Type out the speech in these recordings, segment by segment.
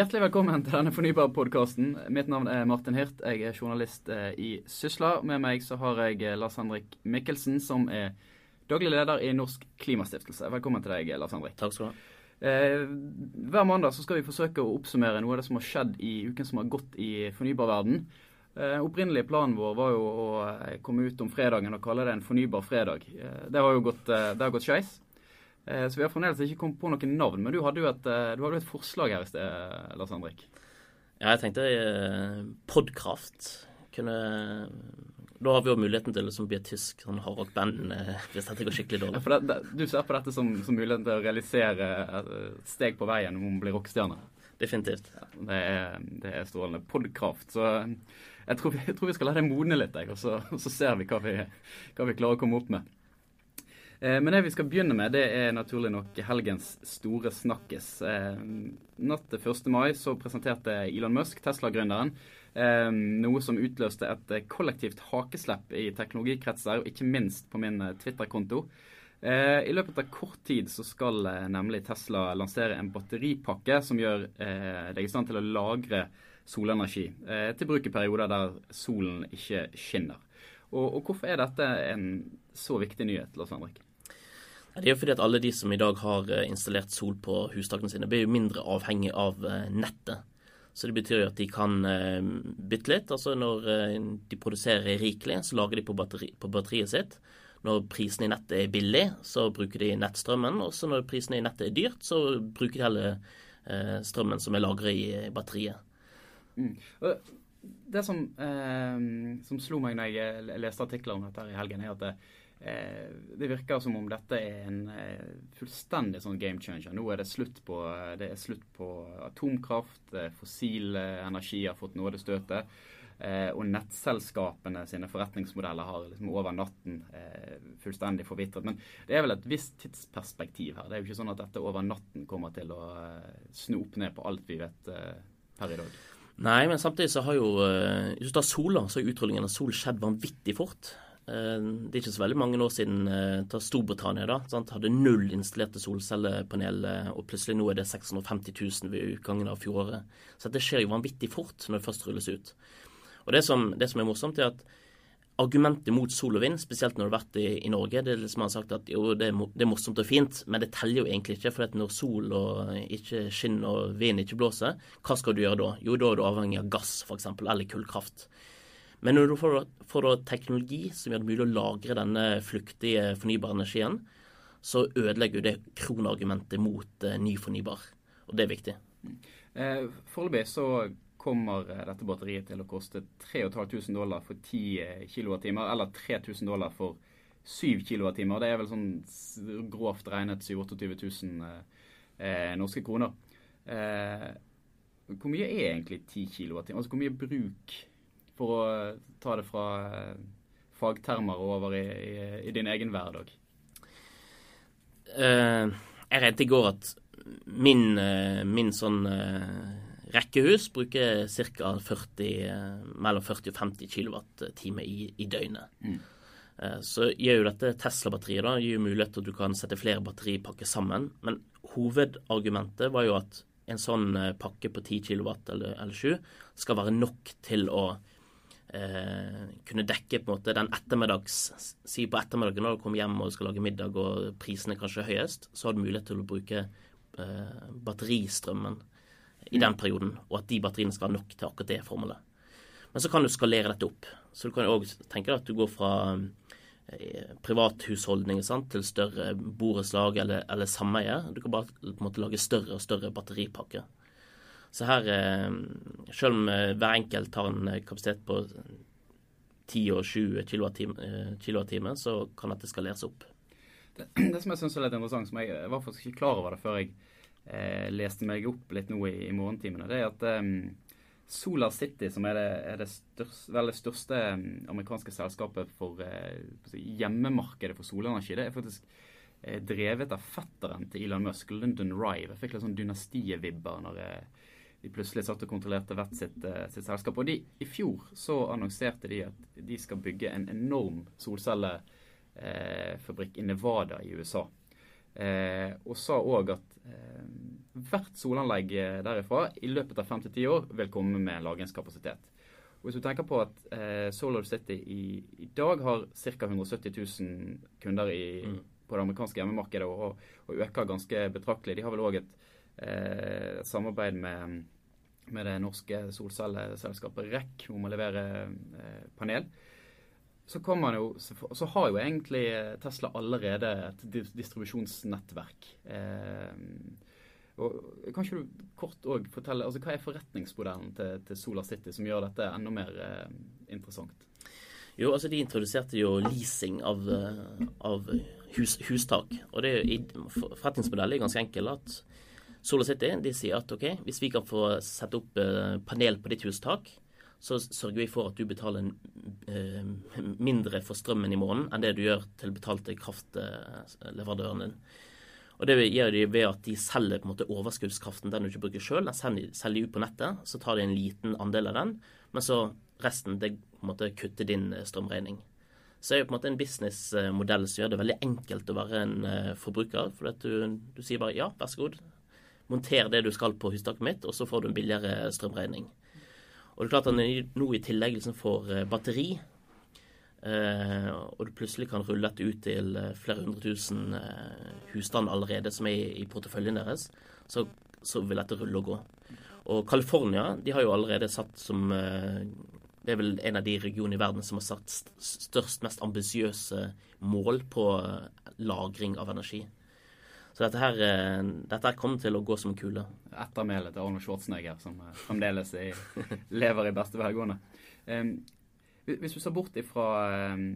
Hjertelig velkommen til denne fornybarpodkasten. Mitt navn er Martin Hirt. Jeg er journalist eh, i Sysla. Med meg så har jeg eh, Lars Henrik Mikkelsen, som er daglig leder i Norsk Klimastiftelse. Velkommen til deg, Lars Henrik. Takk skal du ha. Eh, hver mandag så skal vi forsøke å oppsummere noe av det som har skjedd i uken som har gått i fornybarverden. Eh, opprinnelig planen vår var jo å eh, komme ut om fredagen og kalle det en fornybar fredag. Eh, det har jo gått, eh, det har gått skeis. Eh, Så vi har fremdeles ikke kommet på noen navn. Men du hadde jo et, eh, du hadde et forslag her i sted, Lars Henrik. Ja, jeg tenkte eh, Podkraft kunne Da har vi jo muligheten til å liksom bli et tysk sånn hardrock-band eh, hvis dette går skikkelig Ja, dårlig. For det, du ser på dette som, som muligheten til å realisere et steg på veien om å bli rockestjerne. Definitivt. Det er, det er strålende. Podkraft. Så jeg tror, vi, jeg tror vi skal la det modne litt, jeg, og, så, og så ser vi hva, vi hva vi klarer å komme opp med. Eh, Men det vi skal begynne med, det er naturlig nok helgens store snakkes. Eh, Natt til 1. mai så presenterte Elon Musk, Tesla-gründeren, eh, noe som utløste et kollektivt hakeslepp i teknologikretser, og ikke minst på min Twitter-konto. I løpet av kort tid så skal nemlig Tesla lansere en batteripakke som gjør deg i stand til å lagre solenergi til bruk i perioder der solen ikke skinner. Og, og hvorfor er dette en så viktig nyhet, Lars Henrik? Det er jo fordi at alle de som i dag har eh, installert sol på hustakene sine, blir jo mindre avhengig av eh, nettet. Så det betyr jo at de kan eh, bytte litt. Altså når de produserer rikelig, så lager de på, batteri, på batteriet sitt. Når prisen i nettet er billig, så bruker de nettstrømmen. Og så når prisen i nettet er dyrt, så bruker de heller strømmen som er lagret i batteriet. Mm. Det som, eh, som slo meg når jeg leste artikler om dette her i helgen, er at det, det virker som om dette er en eh, fullstendig sånn game changer. Nå er det slutt på, det er slutt på atomkraft, eh, fossil eh, energi har fått nådestøtet. Eh, og nettselskapene sine forretningsmodeller har liksom over natten eh, fullstendig forvitret. Men det er vel et visst tidsperspektiv her. Det er jo ikke sånn at dette over natten kommer til å eh, snu opp ned på alt vi vet eh, per i dag. Nei, men samtidig så har jo eh, Hvis du tar sola, så har utrullingen av sol skjedd vanvittig fort. Eh, Det er ikke så veldig mange år siden til ta Storbritannia da, sant? hadde null installerte solcellepanel, eh, og plutselig nå er det 650 000 ved utgangen av fjoråret. Så dette skjer jo vanvittig fort når det først rulles ut. Og det som, det som er morsomt, er at argumentet mot sol og vind, spesielt når det har vært i, i Norge, det er liksom sagt at jo, det er, det er morsomt og fint, men det teller jo egentlig ikke. For når sol og ikke skinner og vind ikke blåser, hva skal du gjøre da? Jo, da er du avhengig av gass, f.eks., eller kullkraft. Men når du får, får teknologi som gjør det mulig å lagre denne flyktige fornybare energien, så ødelegger jo det kronargumentet mot eh, ny fornybar. Og det er viktig. Eh, Foreløpig så kommer eh, dette batteriet til å koste 3500 dollar for 10 kWt, eller 3000 dollar for 7 kWt. Det er vel sånn grovt regnet 27 000 eh, eh, norske kroner. Eh, hvor mye er egentlig 10 kWt? Altså hvor mye bruk, for å ta det fra eh, fagtermer og over i, i, i din egen hverdag? Uh, jeg regnet i går at min, uh, min sånn uh, rekkehus bruker ca. 40, eh, mellom 40 og 50 kWt i, i døgnet. Eh, så gjør jo dette Tesla-batteriet da, gir jo mulighet til at du kan sette flere batteripakker sammen. Men hovedargumentet var jo at en sånn eh, pakke på 10 kW eller, eller 7 skal være nok til å eh, kunne dekke på en måte den ettermiddags Si på ettermiddagen når du kommer hjem og skal lage middag og prisene kanskje er høyest, så har du mulighet til å bruke eh, batteristrømmen i den perioden, og at de batteriene skal ha nok til akkurat det formålet. Men så kan du skalere dette opp. Så du kan òg tenke deg at du går fra eh, privathusholdninger sant, til større borettslag eller, eller sameie. Du kan bare på en måte lage større og større batteripakker. Så her, eh, selv om eh, hver enkelt har en eh, kapasitet på 10 og 20 kWt, så kan dette skaleres opp. Det, det som jeg syns er litt interessant, som jeg, jeg var faktisk ikke klar over det før jeg eh, leste meg opp litt nå i, i morgentimene, det er at eh, Solar City, som er det, er det største, vel, største amerikanske selskapet for eh, hjemmemarkedet for solenergi, det er faktisk drevet av fetteren til Elon Musk, Lyndon Rive. Jeg fikk litt sånn dynastie-vibber når eh, de plutselig satt og kontrollerte hvert sitt, eh, sitt selskap. Og de, i fjor så annonserte de at de skal bygge en enorm solcellefabrikk i Nevada i USA. Eh, og sa òg at eh, hvert solanlegg eh, derifra i løpet av fem til ti år vil komme med lagringskapasitet. Og hvis du tenker på at eh, Solar City i, i, dag har ca. 170 000 kunder i, mm. på det amerikanske hjemmemarkedet og, og, øker ganske betraktelig. De har vel òg et, eh, samarbeid med, med, det norske solcelleselskapet REC om å levere eh, panel så, jo, så, har jo egentlig Tesla allerede et distribusjonsnettverk. Eh, og Kan ikke du kort òg fortelle altså hva er forretningsmodellen til, til, Solar City som gjør dette enda mer eh, interessant? Jo, altså De introduserte jo leasing av, av hus, hustak. og det er, Forretningsmodellen er ganske enkel. at Solar City de sier at ok, hvis vi kan få sette opp eh, panel på ditt hustak, så sørger vi for at du betaler eh, mindre for strømmen i måneden enn det du gjør til betalte kraftleverandøren din. Og Det gjør de ved at de selger på en måte overskuddskraften, den du ikke bruker sjøl. Den selger de ut på nettet, så tar de en liten andel av den. Men så resten det på en måte kutter din eh, strømregning. Så det er jo på en måte en businessmodell som gjør det veldig enkelt å være en forbruker. For du, du sier bare ja, vær så god, monter det du skal på hustaket mitt, og så får du en billigere strømregning. Og det er klart at nå i tillegg liksom får eh, batteri, eh, og du plutselig kan rulle dette ut til eh, flere hundre tusen husstander husstand allerede som er i, porteføljen deres, så, så, vil dette rulle og gå. Og California de har jo allerede satt som Det er vel en av de regionene i verden som har satt størst, mest ambisiøse mål på lagring av energi. Så dette her, eh, dette her kommer til å gå som kule. Ettermælet til Arnold Schwarzenegger, som eh, fremdeles er, lever i beste velgående. Um, hvis du ser bort ifra um,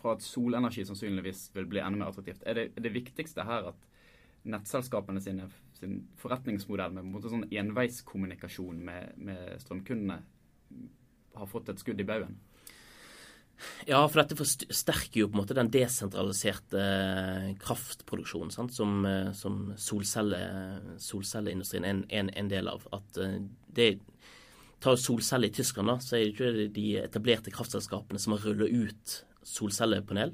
fra at solenergi sannsynligvis vil bli enda mer attraktivt, er det, er det viktigste her at nettselskapene sine, sin forretningsmodell med en sånn enveiskommunikasjon med, med strømkundene har fått et skudd i baugen? Ja, for dette forsterker jo på en måte den desentraliserte eh, kraftproduksjonen sant? som, eh, som solcelle, solcelleindustrien er en, en, del av. At eh, det Ta solceller i Tyskland, da, så er det ikke de etablerte kraftselskapene som har rullet ut solcellepanel.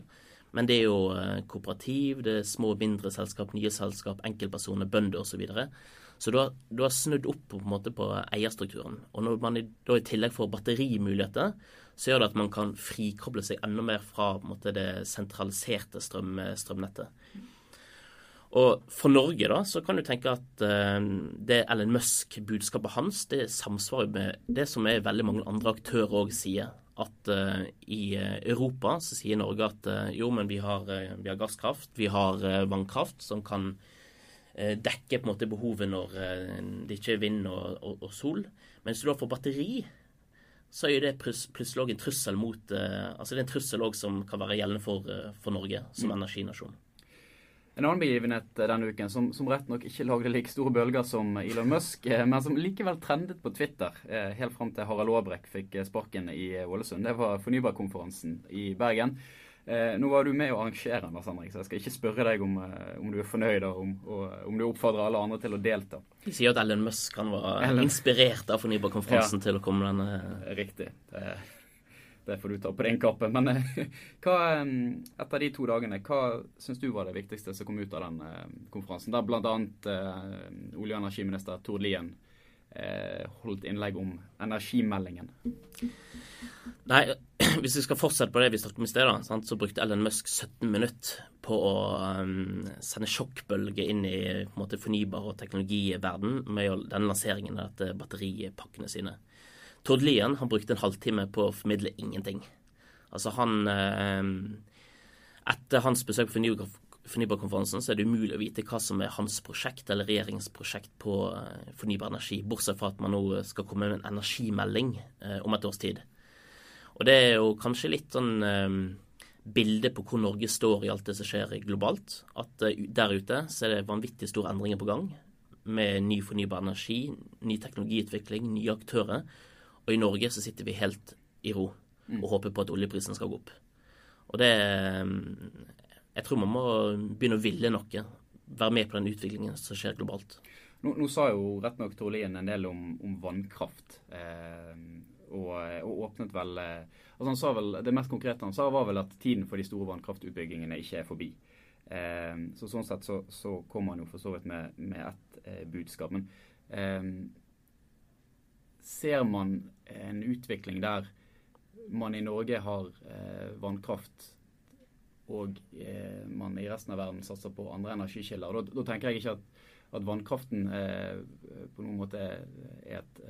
Men det er jo kooperativ, det er små, og mindre selskap, nye selskap, enkeltpersoner, bønder osv. Så, videre. så du har, du har, snudd opp på, en måte på eierstrukturen. Og når man da i tillegg får batterimuligheter, så gjør det at man kan frikoble seg enda mer fra måte, det sentraliserte strøm, strømnettet. Og For Norge da, så kan du tenke at uh, det Ellen Musk-budskapet hans det samsvarer med det som er veldig mange andre aktører òg sier. At uh, i Europa så sier Norge at uh, jo, men vi har, vi har, gasskraft, vi har vannkraft som kan dekke på en måte behovet når det ikke er vind og, og, og sol. Men hvis du da får batteri så er det plutselig en trussel mot uh, Altså det er en trussel òg som kan være gjeldende for, uh, for Norge som mm. energinasjon. En annen begivenhet eh, denne uken som, som rett nok ikke lagde like store bølger som Elon Musk, men som likevel trendet på Twitter helt fram til Harald Aabrekk fikk sparken i Ålesund, det var fornybarkonferansen i Bergen. Eh, nå var du med å arrangere den, Lars Henrik, så jeg skal ikke spørre deg om, eh, om du er fornøyd og om, og, om, du oppfordrer alle andre til å delta. De sier at Ellen Musk han var Ellen. inspirert av fornybarkonferansen ja. til å komme denne eh, Riktig. Det, det, får du ta på din kappe. Men eh, hva, eh, etter de to dagene, hva syns du var det viktigste som kom ut av den konferansen? Der bl.a. Eh, olje- og energiminister Tord Lien holdt innlegg om energimeldingen. Nei, hvis vi skal fortsette på det vi snakket om i sted, så brukte Ellen Musk 17 minutter på å um, sende sjokkbølge inn i på en måte, fornybar- og teknologiverden med den lanseringen av dette batteripakkene sine. Tord Lien han brukte en halvtime på å formidle ingenting. Altså han um, Etter hans besøk på fornybarkonferansen så er det umulig å vite hva som er hans prosjekt eller regjeringens prosjekt på uh, fornybar energi, bortsett fra at man nå skal komme med en energimelding uh, om et års tid. Og det er jo kanskje litt sånn eh, bilde på hvor Norge står i alt det som skjer globalt. At eh, der ute så er det vanvittig store endringer på gang. Med ny fornybar energi, ny teknologiutvikling, nye aktører. Og i Norge så sitter vi helt i ro og mm. håper på at oljeprisen skal gå opp. Og det eh, Jeg tror man må begynne å ville noe. Være med på den utviklingen som skjer globalt. Nå, nå sa jo rett nok Torlien en del om, om vannkraft. Eh, og, og, åpnet vel altså han sa vel, Det mest konkrete han sa, var vel at tiden for de store vannkraftutbyggingene ikke er forbi. Eh, så sånn sett så, så kommer han jo for så vidt med, med ett eh, budskap. Men eh, ser man en utvikling der man i Norge har eh, vannkraft og eh, man i resten av verden satser på andre energikilder. Da, da tenker jeg ikke at, at vannkraften eh, på noen måte er et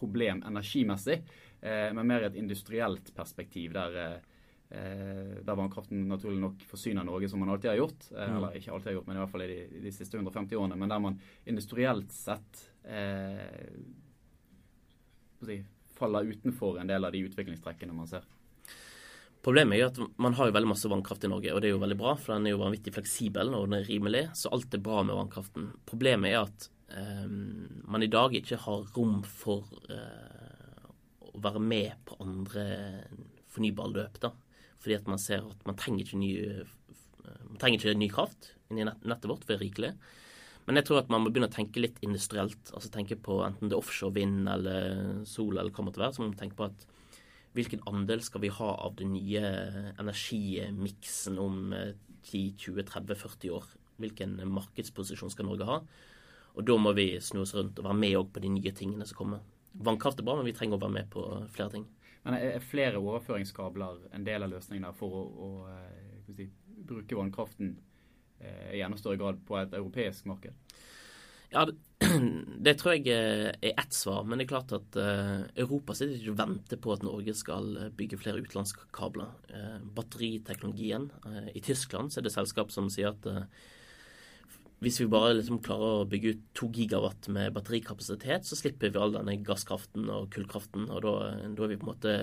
problem energimessig, men mer et industrielt perspektiv der Eh, der vannkraften naturlig nok forsyner Norge som man alltid har gjort. Eh, mm. Eller ikke alltid har gjort, men i hvert fall i de, de siste 150 årene. Men der man industrielt sett eh, si, faller utenfor en del av de utviklingstrekkene man ser. Problemet er jo at man har jo veldig masse vannkraft i Norge, og det er jo veldig bra, for den er jo vanvittig fleksibel og den er rimelig, så alt er bra med vannkraften. Problemet er at eh, man i dag ikke har rom for eh, å være med på andre fornybare løp. da fordi at man ser at man trenger ikke ny, man trenger ikke ny kraft inni nettet vårt, for det er rikelig. Men jeg tror at man må begynne å tenke litt industrielt. altså Tenke på enten det er offshore vind eller sol eller hva det måtte være. Så må man tenke på at hvilken andel skal vi ha av den nye energimiksen om 10-20-30-40 år? Hvilken markedsposisjon skal Norge ha? Og da må vi snu oss rundt og være med på de nye tingene som kommer. Vannkraft er bra, men vi trenger å være med på flere ting. Men er flere overføringskabler en del av løsningen for å, å eh, si, bruke vannkraften eh, i enda større grad på et europeisk marked? Ja, det, tror jeg er ett svar. Men det er klart at uh, Europa sitter ikke og venter på at Norge skal bygge flere utenlandskabler. Batteriteknologien I Tyskland er det selskap som sier at hvis vi bare liksom klarer å bygge ut to gigawatt med batterikapasitet, så slipper vi all denne gasskraften og kullkraften, og da, da er vi på en måte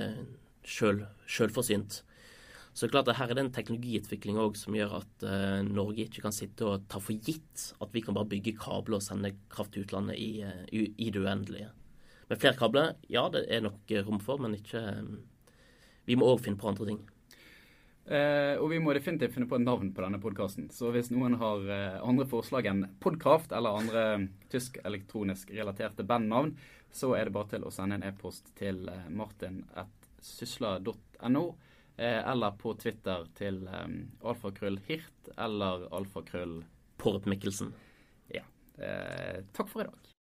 selv, selvforsynt. Så det er klart at her er det en teknologiutvikling òg som gjør at uh, Norge ikke kan sitte og ta for gitt at vi kan bare bygge kabler og sende kraft til utlandet i, uh, i, det uendelige. Med flere kabler, ja, det er nok rom for, men ikke um, Vi må òg finne på andre ting. Uh, og vi må definitivt finne på et navn på denne podkasten. Så hvis noen har uh, andre forslag enn Podkraft eller andre tysk elektronisk relaterte bandnavn, så er det bare til å sende en e-post til martin.sysla.no, eller på Twitter til eh, alfakrøllhirt eller alfakrøll Porp Mikkelsen. Ja. Eh, takk for i dag.